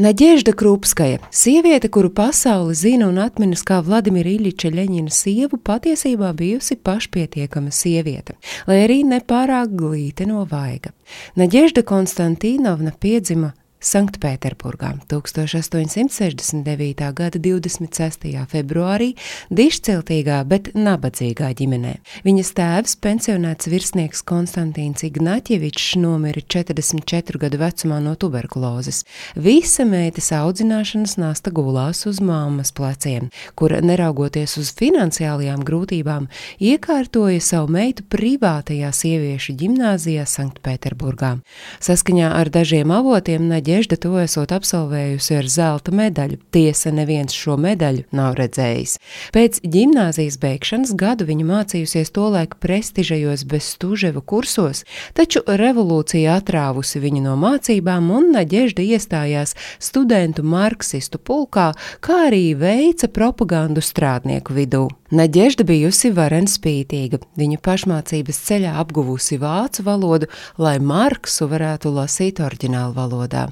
Naģēžda Krupskaja, sieviete, kuru pasauli zina un atminas kā Vladimira Iļiča Ļeņina sievu, patiesībā bijusi pašpietiekama sieviete, lai arī nepārāk glīte no vaiga. Naģēžda Konstantīnovna piedzima Sanktpēterburgā 1869. gada 26. februārī dišciltīgā, bet nabadzīgā ģimenē. Viņas tēvs, pensionēts virsnieks Konstantīns Ignaķevičs, nomira 44 gadu vecumā no tuberkulozes. Visa meitas audzināšanas nasta gulās uz māmas pleciem, kura, neraugoties uz finansiālajām grūtībām, iekārtoja savu meitu privātajā sieviešu ģimnāzijā Sanktpēterburgā. Saskaņā ar dažiem avotiem Naģa Ģežda to esot absolvējusi ar zelta medaļu. Tiesa, neviens šo medaļu nav redzējis. Pēc ģimnāzijas beigšanas gadu viņa mācījusies tolaik prestižajos bezstuževu kursos, taču revolūcija atrāvusi viņu no mācībām un Naģežda iestājās studentu marksistu pulkā, kā arī veica propagandu strādnieku vidū. Naģežda bijusi varen spītīga. Viņa pašmācības ceļā apguvusi vācu valodu, lai Marksu varētu lasīt oriģinālu valodā.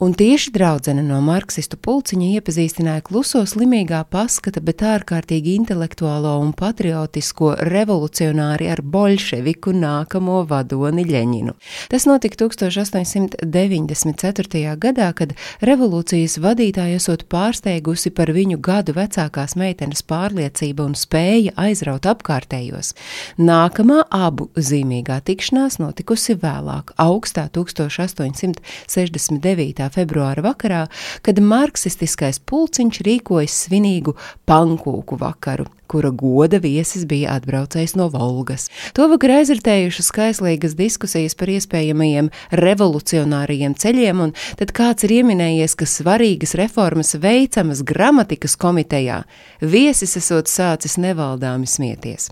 Un tieši draudzene no marksistu pulciņa iepazīstināja kluso slimīgā paskata, bet ārkārtīgi intelektuālo un patriotisko revolucionāri ar bolševiku nākamo vadoni Ļeņinu. Tas notika 1894. gadā, kad revolūcijas vadītāja esot pārsteigusi par viņu gadu vecākās meitenes pārliecību un un spēja aizraut apkārtējos. Nākamā abu zīmīgā tikšanās notikusi vēlāk, augstā 1869. februāra vakarā, kad marksistiskais pulciņš rīkojas svinīgu pankūku vakaru kura goda viesis bija atbraucējis no Volgas. To vakar aizritējušas kaislīgas diskusijas par iespējamajiem revolucionārajiem ceļiem, un tad kāds ir ieminējies, ka svarīgas reformas veicamas gramatikas komitejā. Viesis esot sācis nevaldāmi smieties.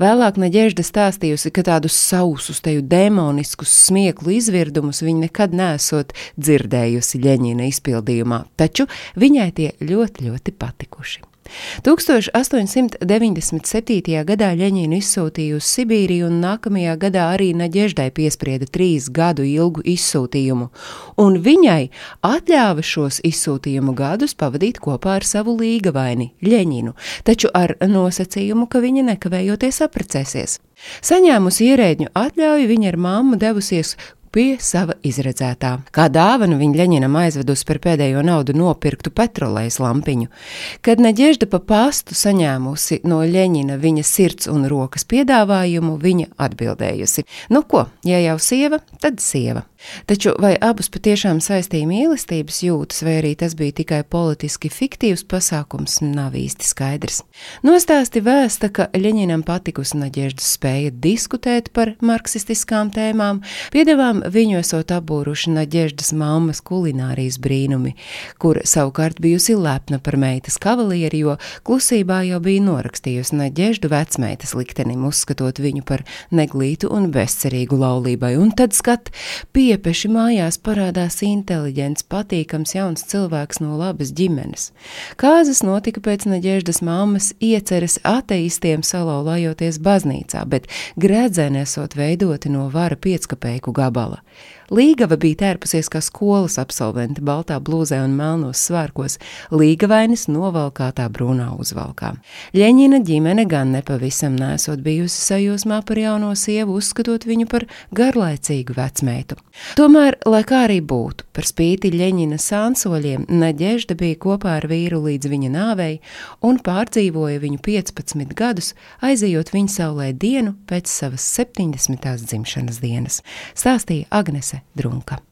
Vēlāk Neģežda stāstījusi, ka tādus sausus, teju demoniskus smieklu izvirdumus viņa nekad nesot dzirdējusi Ļeņina izpildījumā, taču viņai tie ļoti, ļoti patikuši. 1897. gadā Ļeņinu izsūtīja uz Sibīriju, un nākamajā gadā arī Naģeždai piesprieda trīs gadu ilgu izsūtījumu, un viņai atļāva šos izsūtījumu gadus pavadīt kopā ar savu līgavaini Ļeņinu, taču ar nosacījumu, ka viņa nekavējoties apprecēsies. Saņēmusi ierēģņu atļauju, viņa ar mammu devusies pie sava izredzētā. Kā dāvanu viņa Ļeņinam aizvedusi par pēdējo naudu nopirktu petrolejas lampiņu. Kad Neģežda pa pastu saņēmusi no Ļeņina viņa sirds un rokas piedāvājumu, viņa atbildējusi: Nu ko, ja jau sieva, tad sieva. Taču vai abus patiešām saistīja mīlestības jūtas, vai arī tas bija tikai politiski fiktīvs pasākums, nav īsti skaidrs. Nostāsti vēsta, ka Ļeņinam patikusi Naģeždas spēja diskutēt par marksistiskām tēmām, piedevām viņu esot apbūruši Naģeždas mammas kulinārijas brīnumi, kur savukārt bijusi lepna par meitas kavalieri, jo klusībā jau bija norakstījusi Naģeždu vecmeitas liktenim, uzskatot viņu par neglītu un bezcerīgu laulībai, un tad skat pie Iepeši mājās parādās inteliģents, patīkams jauns cilvēks no labas ģimenes. Kāzas notika pēc Naģēždas mammas ieceres ateistiem salauzājoties baznīcā, bet gredzeni esot veidoti no vara pieckapēku gabala. Līgava bija tērpusies kā skolas absolvente baltā blūzē un melnos svārkos, līgavainis novalkātā brūnā uzvalkā. Ļeņina ģimene gan nepavisam nesot bijusi sajūsmā par jauno sievu, uzskatot viņu par garlaicīgu vecmeitu. Tomēr, lai kā arī būtu, par spīti Ļeņina sānsoļiem, Naģežda bija kopā ar vīru līdz viņa nāvei un pārdzīvoja viņu 15 gadus, aizejot viņa saulē dienu pēc savas 70. dzimšanas dienas, stāstīja Agnese Drunka.